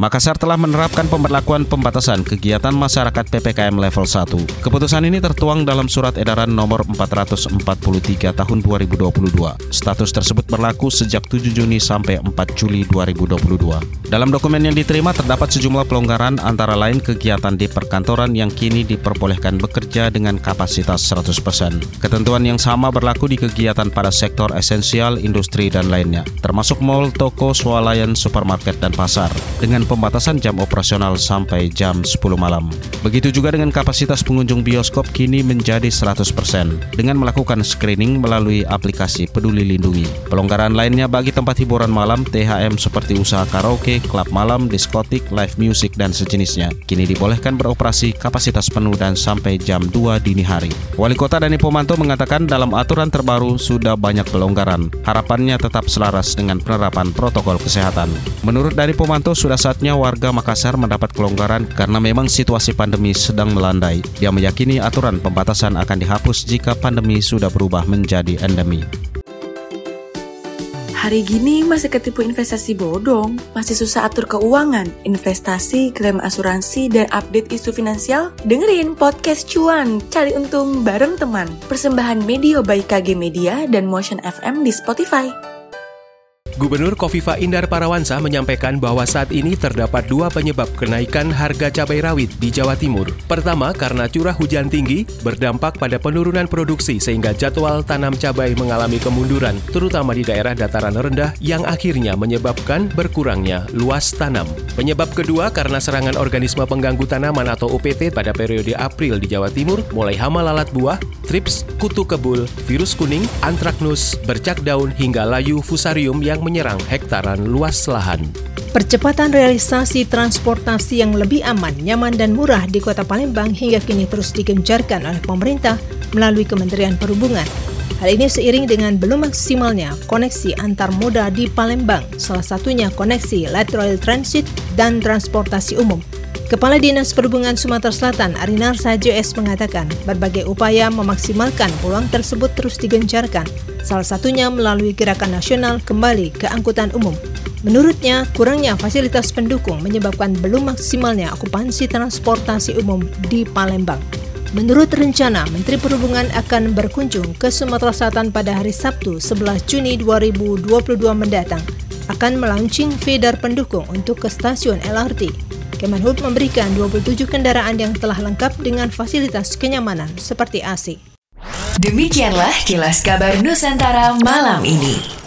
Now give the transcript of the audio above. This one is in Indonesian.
Makassar telah menerapkan pemberlakuan pembatasan kegiatan masyarakat PPKM level 1. Keputusan ini tertuang dalam surat edaran nomor 443 tahun 2022. Status tersebut berlaku sejak 7 Juni sampai 4 Juli 2022. Dalam dokumen yang diterima terdapat sejumlah pelonggaran antara lain kegiatan di perkantoran yang kini diperbolehkan bekerja dengan kapasitas 100%. Ketentuan yang sama berlaku di kegiatan pada sektor esensial, industri, dan lainnya, termasuk mal, toko, swalayan, supermarket, dan pasar. Dengan pembatasan jam operasional sampai jam 10 malam. Begitu juga dengan kapasitas pengunjung bioskop kini menjadi 100% dengan melakukan screening melalui aplikasi Peduli Lindungi. Pelonggaran lainnya bagi tempat hiburan malam THM seperti usaha karaoke, klub malam, diskotik, live music, dan sejenisnya kini dibolehkan beroperasi kapasitas penuh dan sampai jam 2 dini hari. Wali Kota Dani Pomanto mengatakan dalam aturan terbaru sudah banyak pelonggaran. Harapannya tetap selaras dengan penerapan protokol kesehatan. Menurut Dani Pomanto sudah saat saatnya warga Makassar mendapat kelonggaran karena memang situasi pandemi sedang melandai. Dia meyakini aturan pembatasan akan dihapus jika pandemi sudah berubah menjadi endemi. Hari gini masih ketipu investasi bodong, masih susah atur keuangan, investasi, klaim asuransi, dan update isu finansial? Dengerin podcast cuan, cari untung bareng teman. Persembahan media by KG Media dan Motion FM di Spotify. Gubernur Kofifa Indar Parawansa menyampaikan bahwa saat ini terdapat dua penyebab kenaikan harga cabai rawit di Jawa Timur. Pertama, karena curah hujan tinggi berdampak pada penurunan produksi sehingga jadwal tanam cabai mengalami kemunduran, terutama di daerah dataran rendah yang akhirnya menyebabkan berkurangnya luas tanam. Penyebab kedua karena serangan organisme pengganggu tanaman atau OPT pada periode April di Jawa Timur, mulai hama lalat buah, trips, kutu kebul, virus kuning, antraknus, bercak daun hingga layu fusarium yang menyerang hektaran luas lahan. Percepatan realisasi transportasi yang lebih aman, nyaman, dan murah di Kota Palembang hingga kini terus digencarkan oleh pemerintah melalui Kementerian Perhubungan. Hal ini seiring dengan belum maksimalnya koneksi antar moda di Palembang, salah satunya koneksi light rail transit dan transportasi umum. Kepala Dinas Perhubungan Sumatera Selatan Arinar S mengatakan berbagai upaya memaksimalkan peluang tersebut terus digencarkan, salah satunya melalui gerakan nasional kembali ke angkutan umum. Menurutnya, kurangnya fasilitas pendukung menyebabkan belum maksimalnya okupansi transportasi umum di Palembang. Menurut rencana, Menteri Perhubungan akan berkunjung ke Sumatera Selatan pada hari Sabtu 11 Juni 2022 mendatang, akan melaunching feeder pendukung untuk ke stasiun LRT Kemenhub memberikan 27 kendaraan yang telah lengkap dengan fasilitas kenyamanan seperti AC. Demikianlah kilas kabar Nusantara malam ini.